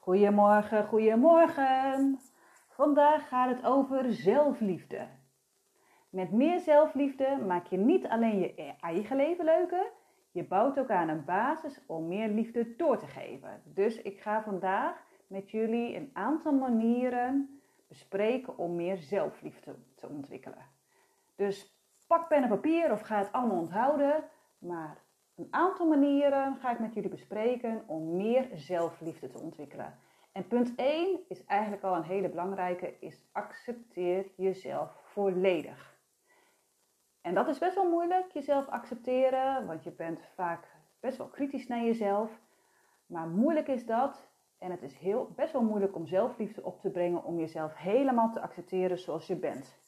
Goedemorgen, goedemorgen. Vandaag gaat het over zelfliefde. Met meer zelfliefde maak je niet alleen je eigen leven leuker, je bouwt ook aan een basis om meer liefde door te geven. Dus ik ga vandaag met jullie een aantal manieren bespreken om meer zelfliefde te ontwikkelen. Dus pak pen en papier of ga het allemaal onthouden, maar een aantal manieren ga ik met jullie bespreken om meer zelfliefde te ontwikkelen. En punt 1 is eigenlijk al een hele belangrijke, is accepteer jezelf volledig. En dat is best wel moeilijk, jezelf accepteren, want je bent vaak best wel kritisch naar jezelf. Maar moeilijk is dat en het is heel, best wel moeilijk om zelfliefde op te brengen om jezelf helemaal te accepteren zoals je bent.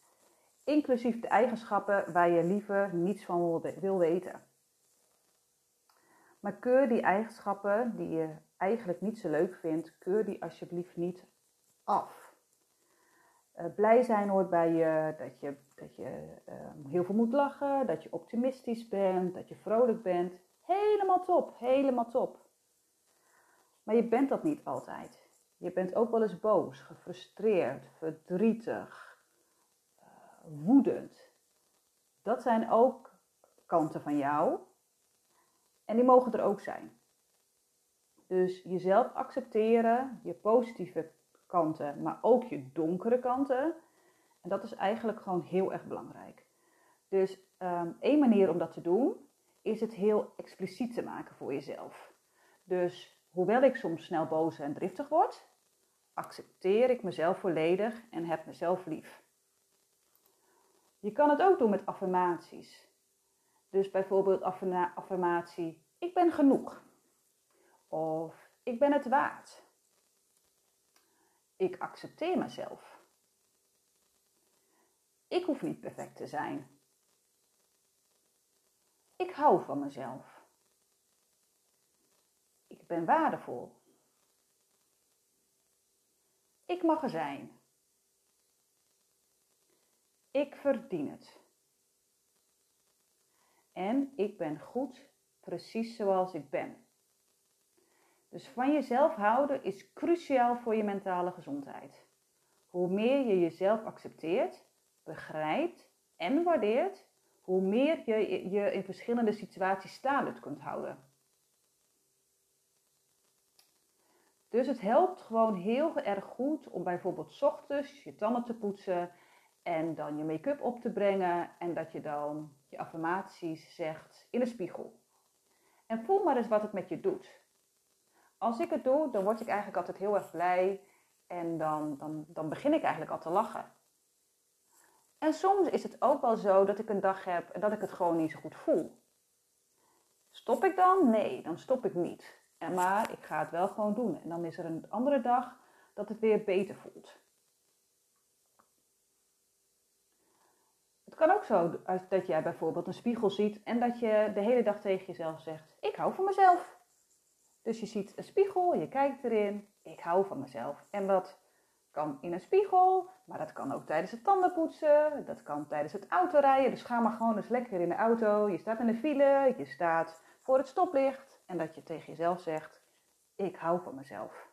Inclusief de eigenschappen waar je liever niets van wil weten. Maar keur die eigenschappen die je eigenlijk niet zo leuk vindt, keur die alsjeblieft niet af. Uh, blij zijn hoort bij je dat je, dat je uh, heel veel moet lachen, dat je optimistisch bent, dat je vrolijk bent. Helemaal top, helemaal top. Maar je bent dat niet altijd. Je bent ook wel eens boos, gefrustreerd, verdrietig, uh, woedend. Dat zijn ook kanten van jou en die mogen er ook zijn. Dus jezelf accepteren, je positieve kanten, maar ook je donkere kanten. En dat is eigenlijk gewoon heel erg belangrijk. Dus um, één manier om dat te doen, is het heel expliciet te maken voor jezelf. Dus hoewel ik soms snel boos en driftig word, accepteer ik mezelf volledig en heb mezelf lief. Je kan het ook doen met affirmaties. Dus bijvoorbeeld affirmatie, ik ben genoeg. Of ik ben het waard. Ik accepteer mezelf. Ik hoef niet perfect te zijn. Ik hou van mezelf. Ik ben waardevol. Ik mag er zijn. Ik verdien het. En ik ben goed precies zoals ik ben. Dus van jezelf houden is cruciaal voor je mentale gezondheid. Hoe meer je jezelf accepteert, begrijpt en waardeert, hoe meer je je in verschillende situaties staande kunt houden. Dus het helpt gewoon heel erg goed om bijvoorbeeld ochtends je tanden te poetsen en dan je make-up op te brengen en dat je dan je affirmaties zegt in de spiegel. En voel maar eens wat het met je doet. Als ik het doe, dan word ik eigenlijk altijd heel erg blij en dan, dan, dan begin ik eigenlijk al te lachen. En soms is het ook wel zo dat ik een dag heb en dat ik het gewoon niet zo goed voel. Stop ik dan? Nee, dan stop ik niet. En maar ik ga het wel gewoon doen. En dan is er een andere dag dat het weer beter voelt. Kan ook zo dat jij bijvoorbeeld een spiegel ziet en dat je de hele dag tegen jezelf zegt: Ik hou van mezelf. Dus je ziet een spiegel, je kijkt erin, ik hou van mezelf. En dat kan in een spiegel, maar dat kan ook tijdens het tandenpoetsen, dat kan tijdens het autorijden. Dus ga maar gewoon eens lekker in de auto. Je staat in de file, je staat voor het stoplicht en dat je tegen jezelf zegt: Ik hou van mezelf.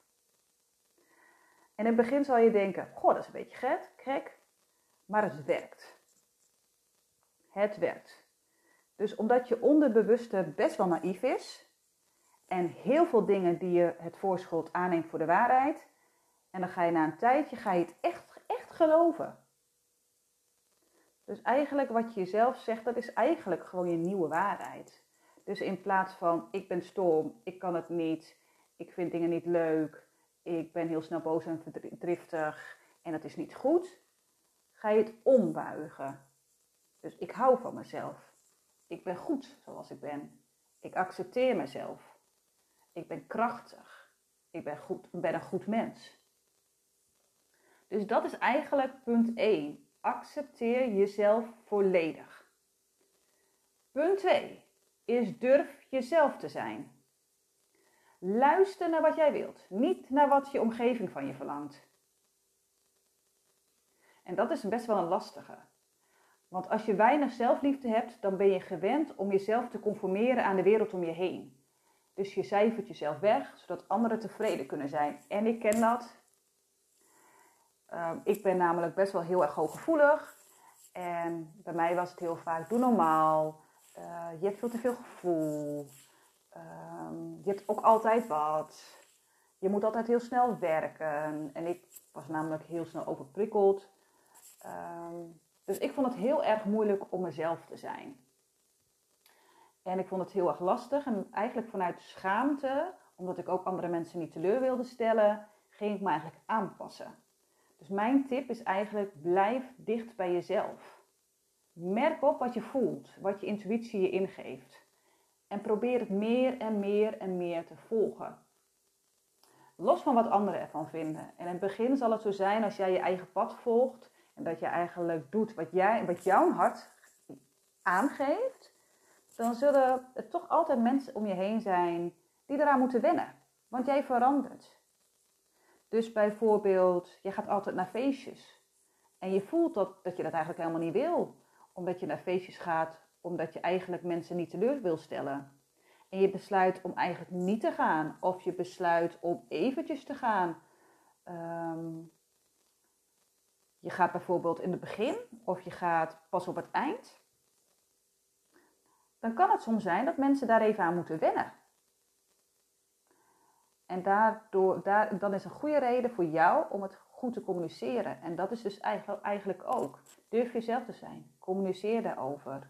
En in het begin zal je denken: Goh, dat is een beetje gek, gek, maar het werkt. Het werkt. Dus omdat je onderbewuste best wel naïef is en heel veel dingen die je het voorschot aanneemt voor de waarheid, en dan ga je na een tijdje ga je het echt, echt geloven. Dus eigenlijk wat je jezelf zegt, dat is eigenlijk gewoon je nieuwe waarheid. Dus in plaats van ik ben stom, ik kan het niet, ik vind dingen niet leuk, ik ben heel snel boos en verdriftig en dat is niet goed, ga je het ombuigen. Dus ik hou van mezelf. Ik ben goed zoals ik ben. Ik accepteer mezelf. Ik ben krachtig. Ik ben, goed, ben een goed mens. Dus dat is eigenlijk punt 1. Accepteer jezelf volledig. Punt 2 is durf jezelf te zijn. Luister naar wat jij wilt, niet naar wat je omgeving van je verlangt. En dat is best wel een lastige. Want als je weinig zelfliefde hebt, dan ben je gewend om jezelf te conformeren aan de wereld om je heen. Dus je cijfert jezelf weg, zodat anderen tevreden kunnen zijn. En ik ken dat. Ehm, ik ben namelijk best wel heel erg hooggevoelig. En bij mij was het heel vaak, doe normaal. Uh, je hebt veel te veel gevoel. Ehm, je hebt ook altijd wat. Je moet altijd heel snel werken. En ik was namelijk heel snel overprikkeld. Ehm, dus ik vond het heel erg moeilijk om mezelf te zijn. En ik vond het heel erg lastig. En eigenlijk vanuit schaamte, omdat ik ook andere mensen niet teleur wilde stellen, ging ik me eigenlijk aanpassen. Dus mijn tip is eigenlijk: blijf dicht bij jezelf. Merk op wat je voelt, wat je intuïtie je ingeeft. En probeer het meer en meer en meer te volgen. Los van wat anderen ervan vinden. En in het begin zal het zo zijn als jij je eigen pad volgt en dat je eigenlijk doet wat, jij, wat jouw hart aangeeft, dan zullen er toch altijd mensen om je heen zijn die eraan moeten wennen. Want jij verandert. Dus bijvoorbeeld, je gaat altijd naar feestjes. En je voelt dat, dat je dat eigenlijk helemaal niet wil. Omdat je naar feestjes gaat, omdat je eigenlijk mensen niet teleur wil stellen. En je besluit om eigenlijk niet te gaan. Of je besluit om eventjes te gaan. Ehm, je gaat bijvoorbeeld in het begin of je gaat pas op het eind. Dan kan het soms zijn dat mensen daar even aan moeten wennen. En daardoor, daar, dan is een goede reden voor jou om het goed te communiceren. En dat is dus eigenlijk ook. Durf jezelf te zijn. Communiceer daarover.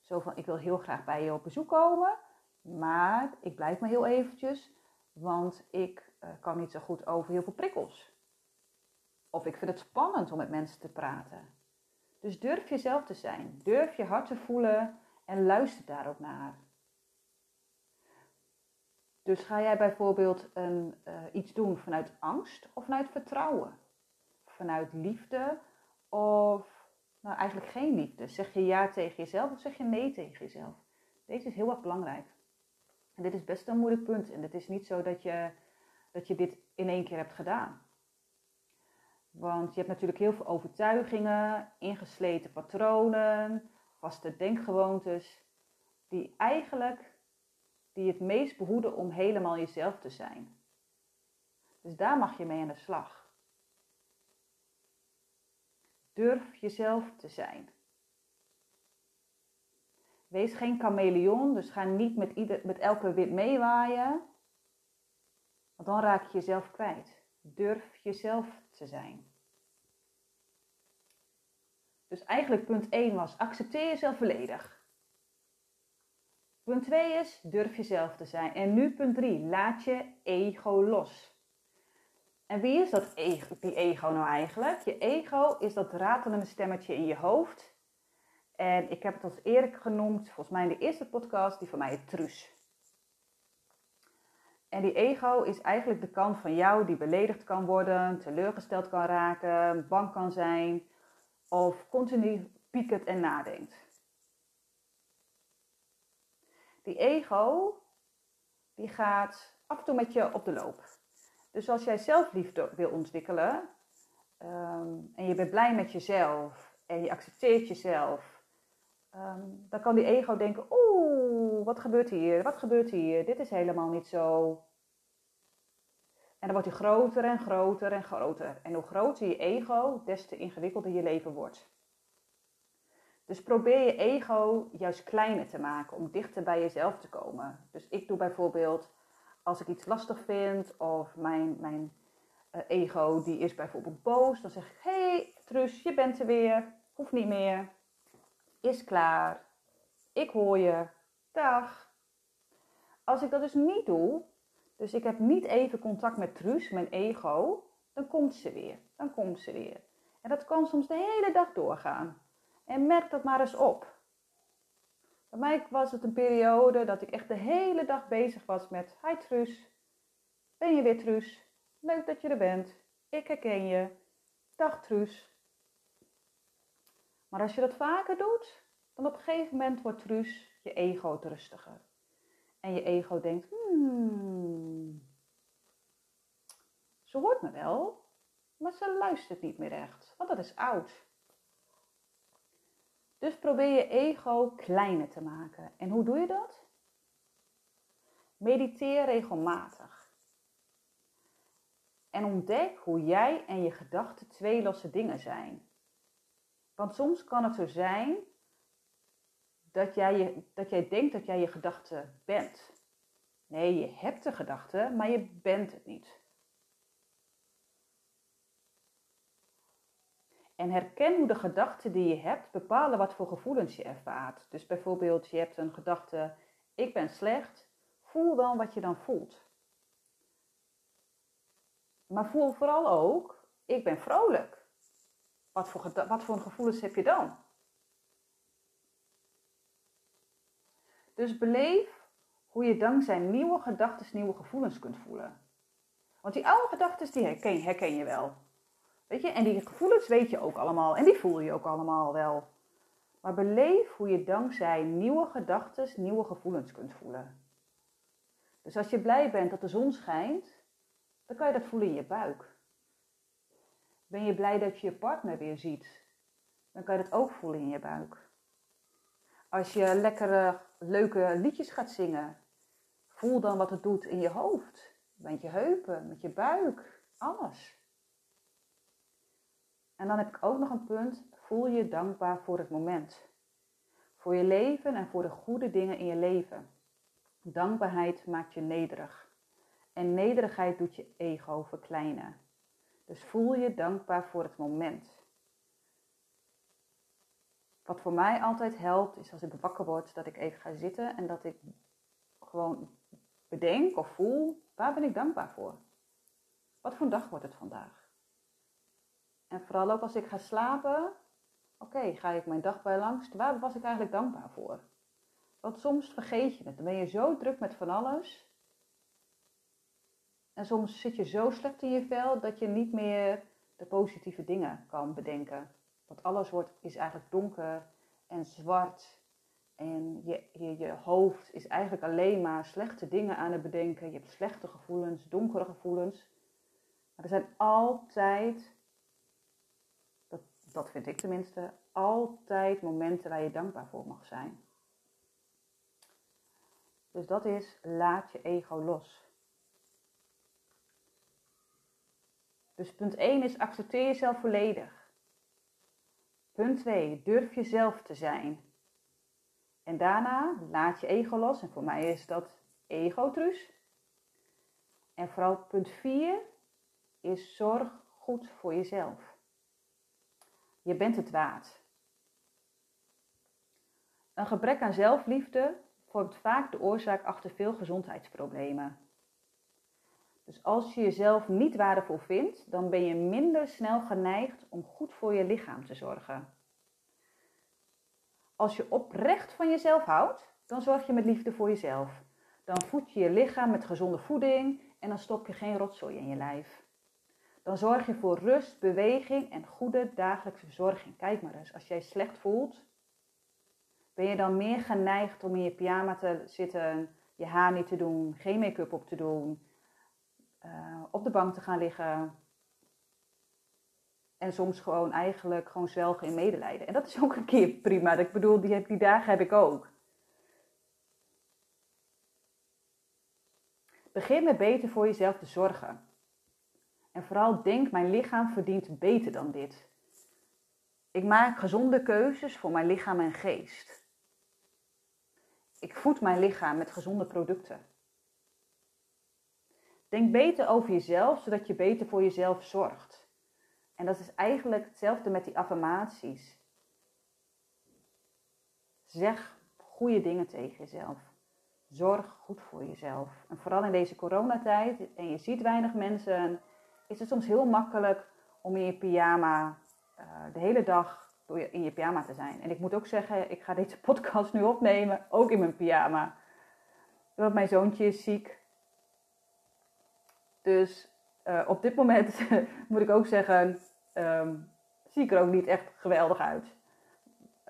Zo van, ik wil heel graag bij je op bezoek komen. Maar ik blijf maar heel eventjes. Want ik uh, kan niet zo goed over heel veel prikkels. Of ik vind het spannend om met mensen te praten. Dus durf jezelf te zijn. Durf je hart te voelen en luister daar ook naar. Dus ga jij bijvoorbeeld een, uh, iets doen vanuit angst of vanuit vertrouwen? Vanuit liefde of nou eigenlijk geen liefde? Zeg je ja tegen jezelf of zeg je nee tegen jezelf? Deze is heel erg belangrijk. En dit is best een moeilijk punt. En het is niet zo dat je, dat je dit in één keer hebt gedaan. Want je hebt natuurlijk heel veel overtuigingen, ingesleten patronen, vaste denkgewoontes, die eigenlijk die het meest behoeden om helemaal jezelf te zijn. Dus daar mag je mee aan de slag. Durf jezelf te zijn. Wees geen chameleon, dus ga niet met, ieder, met elke wit meewaaien, want dan raak je jezelf kwijt. Durf jezelf te zijn. Dus eigenlijk punt 1 was accepteer jezelf volledig. Punt 2 is durf jezelf te zijn. En nu punt 3, laat je ego los. En wie is dat ego, die ego nou eigenlijk? Je ego is dat ratelende stemmetje in je hoofd. En ik heb het als eerlijk genoemd, volgens mij in de eerste podcast, die van mij het truus. En die ego is eigenlijk de kant van jou die beledigd kan worden, teleurgesteld kan raken, bang kan zijn of continu piekert en nadenkt. Die ego, die gaat af en toe met je op de loop. Dus als jij zelfliefde wil ontwikkelen ehm, en je bent blij met jezelf en je accepteert jezelf, ehm, dan kan die ego denken: Oeh, wat gebeurt hier? Wat gebeurt hier? Dit is helemaal niet zo. En dan wordt hij groter en groter en groter. En hoe groter je ego, des te ingewikkelder je leven wordt. Dus probeer je ego juist kleiner te maken om dichter bij jezelf te komen. Dus ik doe bijvoorbeeld, als ik iets lastig vind of mijn, mijn uh, ego die is bijvoorbeeld boos, dan zeg ik, hey Trus, je bent er weer, hoeft niet meer, is klaar, ik hoor je, dag. Als ik dat dus niet doe, dus ik heb niet even contact met Truus, mijn ego, dan komt ze weer, dan komt ze weer. En dat kan soms de hele dag doorgaan. En merk dat maar eens op. Bij mij was het een periode dat ik echt de hele dag bezig was met: Hi Truus, ben je weer Truus? Leuk dat je er bent. Ik herken je. Dag Truus. Maar als je dat vaker doet, dan op een gegeven moment wordt Truus je ego rustiger. En je ego denkt: hmm, ze hoort me wel, maar ze luistert niet meer echt, want dat is oud. Dus probeer je ego kleiner te maken. En hoe doe je dat? Mediteer regelmatig. En ontdek hoe jij en je gedachten twee losse dingen zijn. Want soms kan het zo zijn dat jij, je, dat jij denkt dat jij je gedachte bent. Nee, je hebt de gedachte, maar je bent het niet. En herken hoe de gedachten die je hebt bepalen wat voor gevoelens je ervaart. Dus bijvoorbeeld, je hebt een gedachte, ik ben slecht. Voel dan wat je dan voelt. Maar voel vooral ook, ik ben vrolijk. Wat voor, wat voor gevoelens heb je dan? Dus beleef hoe je dankzij nieuwe gedachten nieuwe gevoelens kunt voelen. Want die oude gedachten herken, herken je wel. Weet je, en die gevoelens weet je ook allemaal en die voel je ook allemaal wel. Maar beleef hoe je dankzij nieuwe gedachten nieuwe gevoelens kunt voelen. Dus als je blij bent dat de zon schijnt, dan kan je dat voelen in je buik. Ben je blij dat je je partner weer ziet, dan kan je dat ook voelen in je buik. Als je lekkere, leuke liedjes gaat zingen, voel dan wat het doet in je hoofd, met je heupen, met je buik, alles. En dan heb ik ook nog een punt. Voel je dankbaar voor het moment. Voor je leven en voor de goede dingen in je leven. Dankbaarheid maakt je nederig. En nederigheid doet je ego verkleinen. Dus voel je dankbaar voor het moment. Wat voor mij altijd helpt, is als ik wakker word, dat ik even ga zitten en dat ik gewoon bedenk of voel, waar ben ik dankbaar voor? Wat voor een dag wordt het vandaag? En vooral ook als ik ga slapen, oké, ga ik mijn dag bij langs. Waar was ik eigenlijk dankbaar voor? Want soms vergeet je het. Dan ben je zo druk met van alles. En soms zit je zo slecht in je vel dat je niet meer de positieve dingen kan bedenken. Want alles wordt, is eigenlijk donker en zwart. En je, je, je hoofd is eigenlijk alleen maar slechte dingen aan het bedenken. Je hebt slechte gevoelens, donkere gevoelens. Maar er zijn altijd dat vind ik tenminste, altijd momenten waar je dankbaar voor mag zijn. Dus dat is laat je ego los. Dus punt 1 is accepteer jezelf volledig. Punt 2, durf jezelf te zijn. En daarna laat je ego los. En voor mij is dat ego-truus. En vooral punt 4 is zorg goed voor jezelf. Je bent het waard. Een gebrek aan zelfliefde vormt vaak de oorzaak achter veel gezondheidsproblemen. Dus als je jezelf niet waardevol vindt, dan ben je minder snel geneigd om goed voor je lichaam te zorgen. Als je oprecht van jezelf houdt, dan zorg je met liefde voor jezelf. Dan voed je je lichaam met gezonde voeding en dan stop je geen rotzooi in je lijf. Dan zorg je voor rust, beweging en goede dagelijkse verzorging. Kijk maar eens, als jij slecht voelt, ben je dan meer geneigd om in je pyjama te zitten, je haar niet te doen, geen make-up op te doen, uh, op de bank te gaan liggen. En soms gewoon eigenlijk gewoon zwelgen in medelijden. En dat is ook een keer prima. Ik bedoel, die, die dagen heb ik ook. Begin met beter voor jezelf te zorgen. En vooral denk, mijn lichaam verdient beter dan dit. Ik maak gezonde keuzes voor mijn lichaam en geest. Ik voed mijn lichaam met gezonde producten. Denk beter over jezelf, zodat je beter voor jezelf zorgt. En dat is eigenlijk hetzelfde met die affirmaties. Zeg goede dingen tegen jezelf. Zorg goed voor jezelf. En vooral in deze coronatijd, en je ziet weinig mensen is het soms heel makkelijk om in je pyjama uh, de hele dag door in je pyjama te zijn. En ik moet ook zeggen, ik ga deze podcast nu opnemen, ook in mijn pyjama. Want mijn zoontje is ziek. Dus uh, op dit moment moet ik ook zeggen, um, zie ik er ook niet echt geweldig uit.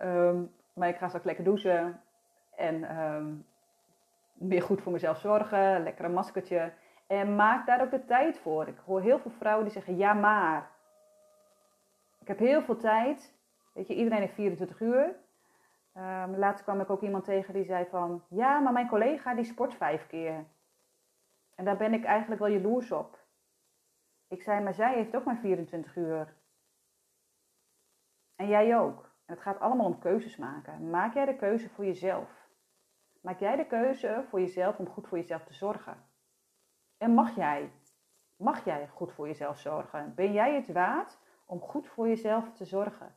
Um, maar ik ga straks lekker douchen en um, weer goed voor mezelf zorgen, lekker een maskertje. En maak daar ook de tijd voor. Ik hoor heel veel vrouwen die zeggen: ja, maar. Ik heb heel veel tijd. Weet je, iedereen heeft 24 uur. Um, laatst kwam ik ook iemand tegen die zei van... Ja, maar mijn collega die sport vijf keer. En daar ben ik eigenlijk wel jaloers op. Ik zei, maar zij heeft ook maar 24 uur. En jij ook. En het gaat allemaal om keuzes maken. Maak jij de keuze voor jezelf? Maak jij de keuze voor jezelf om goed voor jezelf te zorgen? En mag jij? Mag jij goed voor jezelf zorgen? Ben jij het waard om goed voor jezelf te zorgen?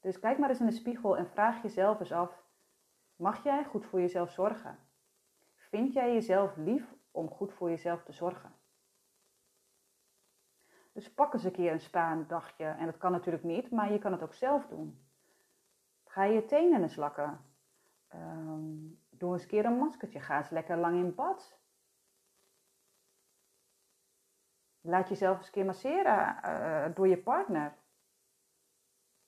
Dus kijk maar eens in de spiegel en vraag jezelf eens af: mag jij goed voor jezelf zorgen? Vind jij jezelf lief om goed voor jezelf te zorgen? Dus pak eens een keer een spaandagje. En dat kan natuurlijk niet, maar je kan het ook zelf doen. Ga je tenen eens lakken. Um, doe eens een keer een maskertje. Ga eens lekker lang in bad. Laat jezelf eens een keer masseren uh, door je partner.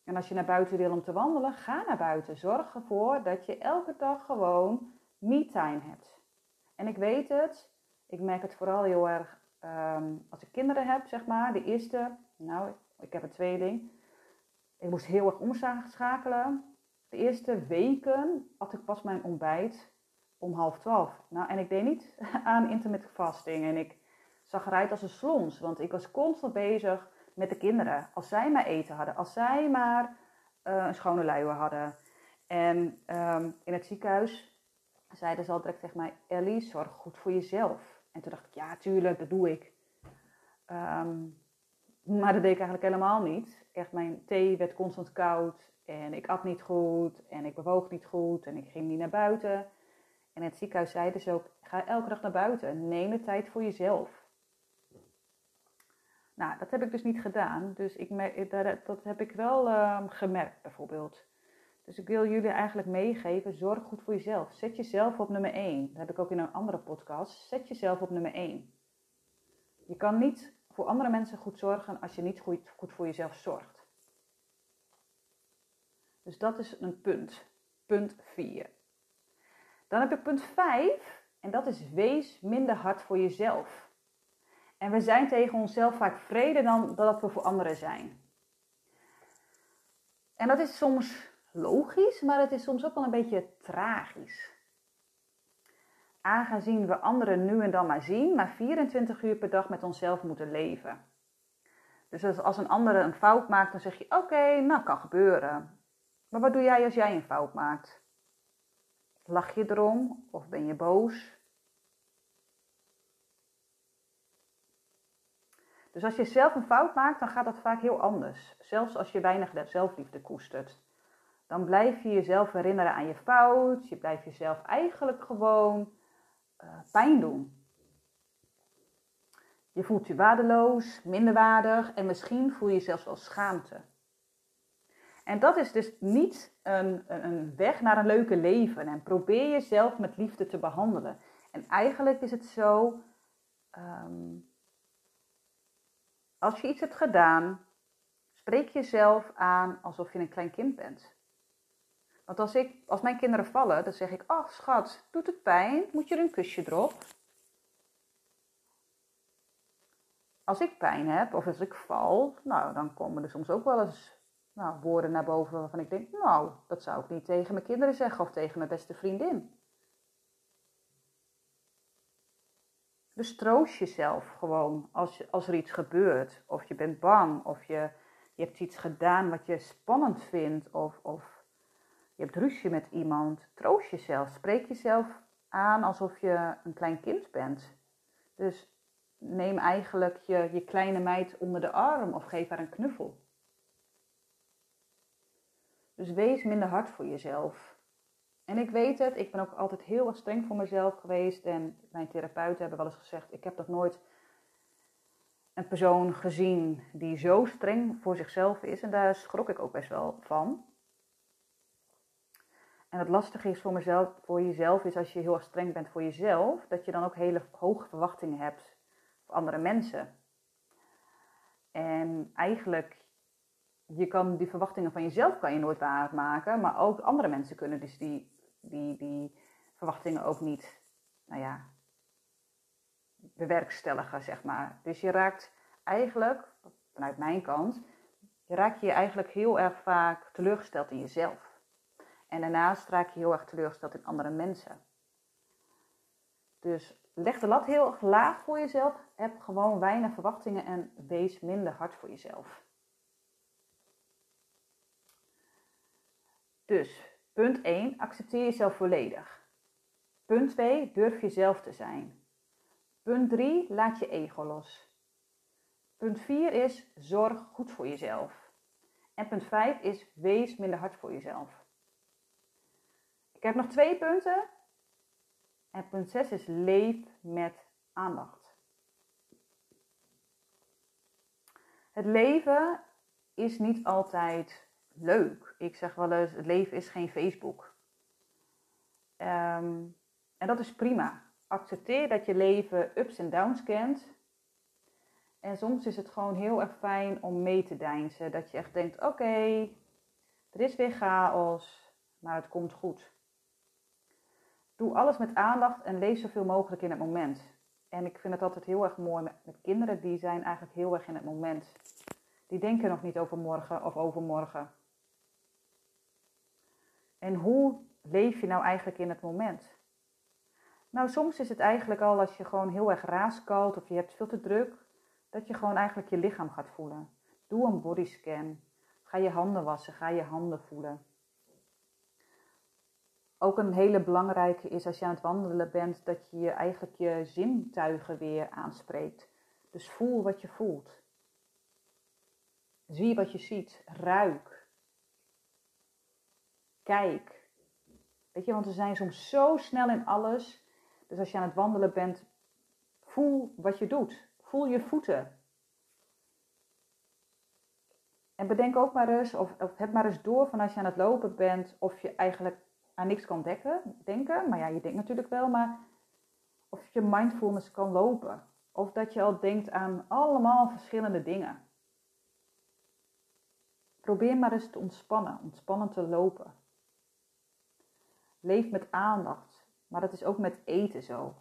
En als je naar buiten wil om te wandelen, ga naar buiten. Zorg ervoor dat je elke dag gewoon me-time hebt. En ik weet het, ik merk het vooral heel erg um, als ik kinderen heb, zeg maar. De eerste, nou, ik heb een tweeling. Ik moest heel erg omschakelen. De eerste weken had ik pas mijn ontbijt om half twaalf. Nou, en ik deed niet aan intermittent fasting. En ik zag eruit als een slons, want ik was constant bezig met de kinderen. Als zij maar eten hadden, als zij maar uh, een schone luier hadden. En um, in het ziekenhuis zeiden ze al direct tegen mij: Ellie, zorg goed voor jezelf. En toen dacht ik: ja, tuurlijk, dat doe ik. Um, maar dat deed ik eigenlijk helemaal niet. Echt, mijn thee werd constant koud. En ik at niet goed. En ik bewoog niet goed. En ik ging niet naar buiten. En in het ziekenhuis zeiden ze ook: ga elke dag naar buiten. Neem de tijd voor jezelf. Nou, dat heb ik dus niet gedaan. Dus ik, dat heb ik wel uh, gemerkt, bijvoorbeeld. Dus ik wil jullie eigenlijk meegeven: zorg goed voor jezelf. Zet jezelf op nummer 1. Dat heb ik ook in een andere podcast. Zet jezelf op nummer 1. Je kan niet voor andere mensen goed zorgen als je niet goed, goed voor jezelf zorgt. Dus dat is een punt. Punt 4. Dan heb ik punt 5 en dat is wees minder hard voor jezelf. En we zijn tegen onszelf vaak vrede dan dat we voor anderen zijn. En dat is soms logisch, maar het is soms ook wel een beetje tragisch. Aangezien we anderen nu en dan maar zien, maar 24 uur per dag met onszelf moeten leven. Dus als een andere een fout maakt, dan zeg je: Oké, nou kan gebeuren. Maar wat doe jij als jij een fout maakt? Lach je erom of ben je boos? Dus als je zelf een fout maakt, dan gaat dat vaak heel anders. Zelfs als je weinig zelfliefde koestert. Dan blijf je jezelf herinneren aan je fout. Je blijft jezelf eigenlijk gewoon uh, pijn doen. Je voelt je waardeloos, minderwaardig en misschien voel je zelfs wel schaamte. En dat is dus niet een, een weg naar een leuke leven. En probeer jezelf met liefde te behandelen. En eigenlijk is het zo, um, als je iets hebt gedaan, spreek jezelf aan alsof je een klein kind bent. Want als, ik, als mijn kinderen vallen, dan zeg ik: Ach, schat, doet het pijn? Moet je er een kusje erop? Als ik pijn heb of als ik val, nou, dan komen er soms ook wel eens nou, woorden naar boven waarvan ik denk: Nou, dat zou ik niet tegen mijn kinderen zeggen of tegen mijn beste vriendin. Troost jezelf gewoon als, als er iets gebeurt. Of je bent bang, of je, je hebt iets gedaan wat je spannend vindt, of, of je hebt ruzie met iemand. Troost jezelf. Spreek jezelf aan alsof je een klein kind bent. Dus neem eigenlijk je, je kleine meid onder de arm of geef haar een knuffel. Dus wees minder hard voor jezelf. En ik weet het, ik ben ook altijd heel erg streng voor mezelf geweest. En mijn therapeuten hebben wel eens gezegd: ik heb nog nooit een persoon gezien die zo streng voor zichzelf is. En daar schrok ik ook best wel van. En het lastige is voor, mezelf, voor jezelf is als je heel erg streng bent voor jezelf, dat je dan ook hele hoge verwachtingen hebt voor andere mensen. En eigenlijk, je kan die verwachtingen van jezelf kan je nooit waarmaken, maar ook andere mensen kunnen dus die die, die verwachtingen ook niet, nou ja, bewerkstelligen, zeg maar. Dus je raakt eigenlijk, vanuit mijn kant, je raakt je eigenlijk heel erg vaak teleurgesteld in jezelf. En daarnaast raak je heel erg teleurgesteld in andere mensen. Dus leg de lat heel erg laag voor jezelf. Heb gewoon weinig verwachtingen en wees minder hard voor jezelf. Dus punt 1, accepteer jezelf volledig. Punt 2, durf jezelf te zijn. Punt 3, laat je ego los. Punt 4 is zorg goed voor jezelf. En punt 5 is wees minder hard voor jezelf. Ik heb nog twee punten. En punt 6 is leef met aandacht. Het leven is niet altijd leuk. Ik zeg wel eens, het leven is geen Facebook. Um, en dat is prima. Accepteer dat je leven ups en downs kent. En soms is het gewoon heel erg fijn om mee te deinzen. Dat je echt denkt, oké, er is weer chaos, maar het komt goed. Doe alles met aandacht en leef zoveel mogelijk in het moment. En ik vind het altijd heel erg mooi met kinderen, die zijn eigenlijk heel erg in het moment. Die denken nog niet over morgen of overmorgen. En hoe leef je nou eigenlijk in het moment? Nou, soms is het eigenlijk al als je gewoon heel erg raaskalt of je hebt veel te druk, dat je gewoon eigenlijk je lichaam gaat voelen. Doe een bodyscan. Ga je handen wassen, ga je handen voelen. Ook een hele belangrijke is als je aan het wandelen bent, dat je eigenlijk je zintuigen weer aanspreekt. Dus voel wat je voelt. Zie wat je ziet. Ruik. Kijk. Weet je, want we zijn soms zo snel in alles dus als je aan het wandelen bent, voel wat je doet. Voel je voeten. En bedenk ook maar eens, of, of heb maar eens door van als je aan het lopen bent, of je eigenlijk aan niks kan dekken, denken. Maar ja, je denkt natuurlijk wel, maar of je mindfulness kan lopen. Of dat je al denkt aan allemaal verschillende dingen. Probeer maar eens te ontspannen, ontspannen te lopen. Leef met aandacht. Maar dat is ook met eten zo.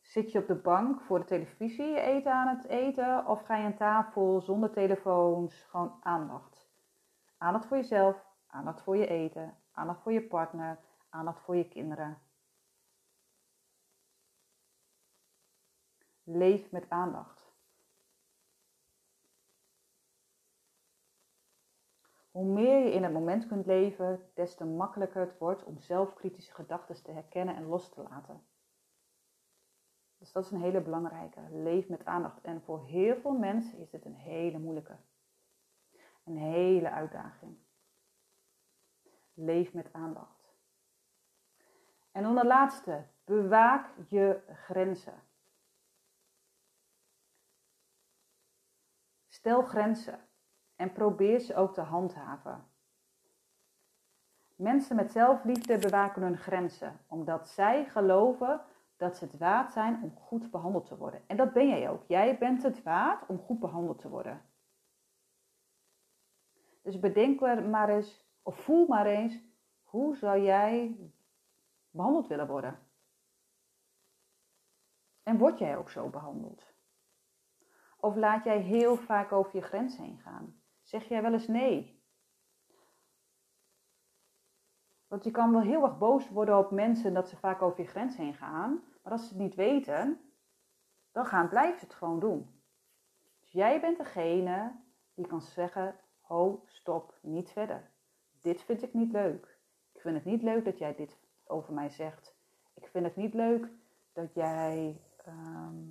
Zit je op de bank voor de televisie eten aan het eten of ga je aan tafel zonder telefoons, gewoon aandacht? Aandacht voor jezelf, aandacht voor je eten, aandacht voor je partner, aandacht voor je kinderen. Leef met aandacht. Hoe meer je in het moment kunt leven, des te makkelijker het wordt om zelfkritische gedachten te herkennen en los te laten. Dus dat is een hele belangrijke. Leef met aandacht. En voor heel veel mensen is dit een hele moeilijke. Een hele uitdaging. Leef met aandacht. En dan de laatste. Bewaak je grenzen. Stel grenzen en probeer ze ook te handhaven. Mensen met zelfliefde bewaken hun grenzen, omdat zij geloven dat ze het waard zijn om goed behandeld te worden. En dat ben jij ook. Jij bent het waard om goed behandeld te worden. Dus bedenk maar eens, of voel maar eens, hoe zou jij behandeld willen worden? En word jij ook zo behandeld? Of laat jij heel vaak over je grens heen gaan? Zeg jij wel eens nee? Want je kan wel heel erg boos worden op mensen dat ze vaak over je grens heen gaan. Maar als ze het niet weten, dan gaan, blijven ze het gewoon doen. Dus jij bent degene die kan zeggen, ho, stop, niet verder. Dit vind ik niet leuk. Ik vind het niet leuk dat jij dit over mij zegt. Ik vind het niet leuk dat jij ehm,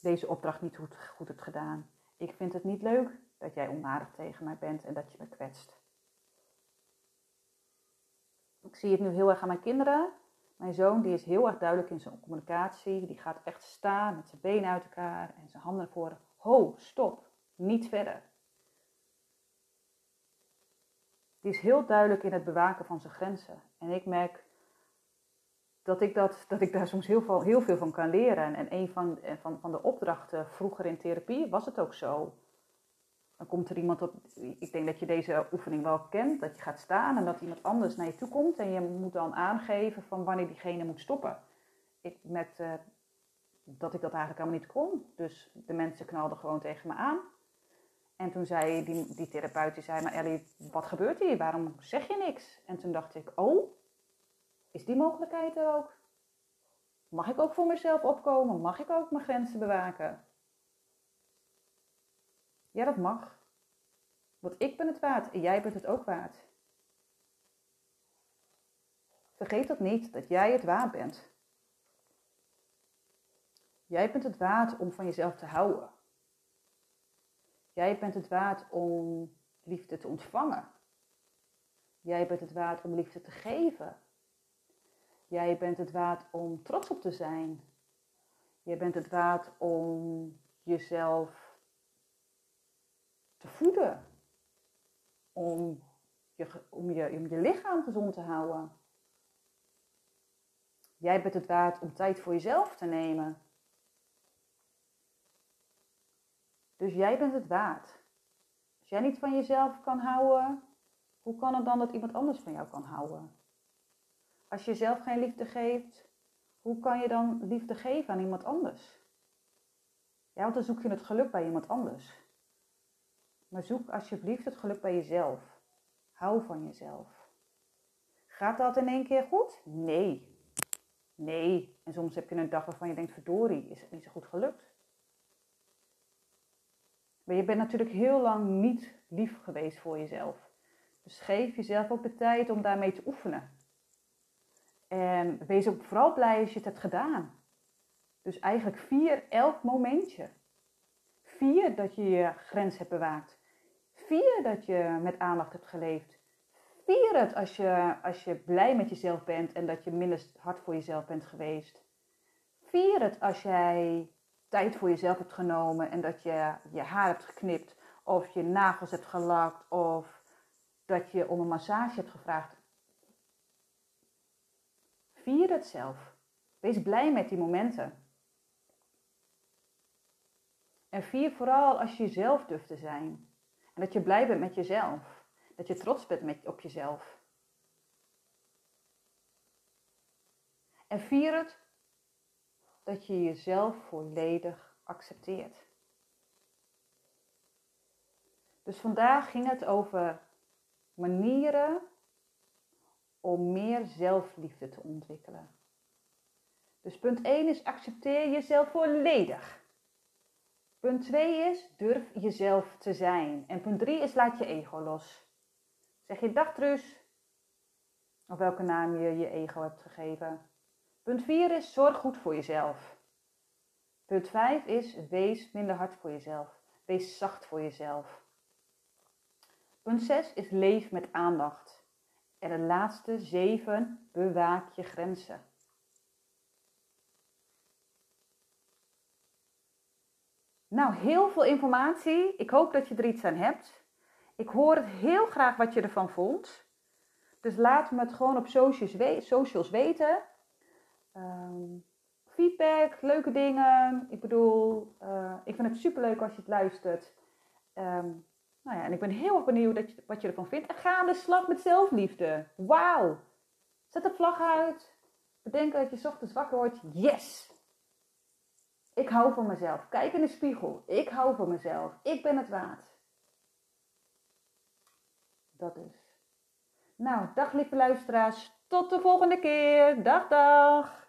deze opdracht niet goed, goed hebt gedaan. Ik vind het niet leuk dat jij onaardig tegen mij bent en dat je me kwetst. Ik zie het nu heel erg aan mijn kinderen. Mijn zoon die is heel erg duidelijk in zijn communicatie. Die gaat echt staan met zijn benen uit elkaar en zijn handen voren. Ho, stop, niet verder. Die is heel duidelijk in het bewaken van zijn grenzen. En ik merk dat ik, dat, dat ik daar soms heel veel, heel veel van kan leren. En een van, van, van de opdrachten vroeger in therapie was het ook zo. Komt er iemand op, ik denk dat je deze oefening wel kent, dat je gaat staan en dat iemand anders naar je toe komt en je moet dan aangeven van wanneer diegene moet stoppen. Ik merkte dat ik dat eigenlijk helemaal niet kon, dus de mensen knalden gewoon tegen me aan. En toen zei die, die therapeut, die zei, maar Ellie, wat gebeurt hier? Waarom zeg je niks? En toen dacht ik, oh, Is die mogelijkheid er ook? Mag ik ook voor mezelf opkomen? Mag ik ook mijn grenzen bewaken? Ja, dat mag. Want ik ben het waard en jij bent het ook waard. Vergeet dat niet, dat jij het waard bent. Jij bent het waard om van jezelf te houden. Jij bent het waard om liefde te ontvangen. Jij bent het waard om liefde te geven. Jij bent het waard om trots op te zijn. Jij bent het waard om jezelf voeden. Om je, om je, om je lichaam gezond te houden. Jij bent het waard om tijd voor jezelf te nemen. Dus jij bent het waard. Als jij niet van jezelf kan houden, hoe kan het dan dat iemand anders van jou kan houden? Als je zelf geen liefde geeft, hoe kan je dan liefde geven aan iemand anders? Ja, want dan zoek je het geluk bij iemand anders. Maar zoek alsjeblieft het geluk bij jezelf. Hou van jezelf. Gaat dat in één keer goed? Nee. Nee. En soms heb je een dag waarvan je denkt, verdorie, is het niet zo goed gelukt. Maar je bent natuurlijk heel lang niet lief geweest voor jezelf. Dus geef jezelf ook de tijd om daarmee te oefenen. En wees ook vooral blij als je het hebt gedaan. Dus eigenlijk vier elk momentje. Vier dat je je grens hebt bewaakt. Vier dat je met aandacht hebt geleefd. Vier het als je, als je blij met jezelf bent en dat je minder hard voor jezelf bent geweest. Vier het als jij tijd voor jezelf hebt genomen en dat je je haar hebt geknipt of je nagels hebt gelakt of dat je om een massage hebt gevraagd. Vier het zelf. Wees blij met die momenten. En vier vooral als je jezelf durft te zijn. En dat je blij bent met jezelf. Dat je trots bent op jezelf. En vier het dat je jezelf volledig accepteert. Dus vandaag ging het over manieren om meer zelfliefde te ontwikkelen. Dus punt 1 is accepteer jezelf volledig. Punt 2 is durf jezelf te zijn. En punt 3 is laat je ego los. Zeg je dag Truus, of welke naam je je ego hebt gegeven. Punt 4 is zorg goed voor jezelf. Punt 5 is wees minder hard voor jezelf. Wees zacht voor jezelf. Punt 6 is leef met aandacht. En de laatste 7, bewaak je grenzen. Nou, heel veel informatie. Ik hoop dat je er iets aan hebt. Ik hoor het heel graag wat je ervan vond. Dus laat me het gewoon op socials weten. Um, feedback, leuke dingen. Ik bedoel, uh, ik vind het superleuk als je het luistert. Um, nou ja, en ik ben heel erg benieuwd dat je, wat je ervan vindt. En ga aan de slag met zelfliefde. Wauw! Zet de vlag uit. Bedenk dat je ochtends wakker wordt. Yes! Ik hou van mezelf. Kijk in de spiegel. Ik hou van mezelf. Ik ben het waard. Dat is. Nou, dag lieve luisteraars. Tot de volgende keer. Dag, dag.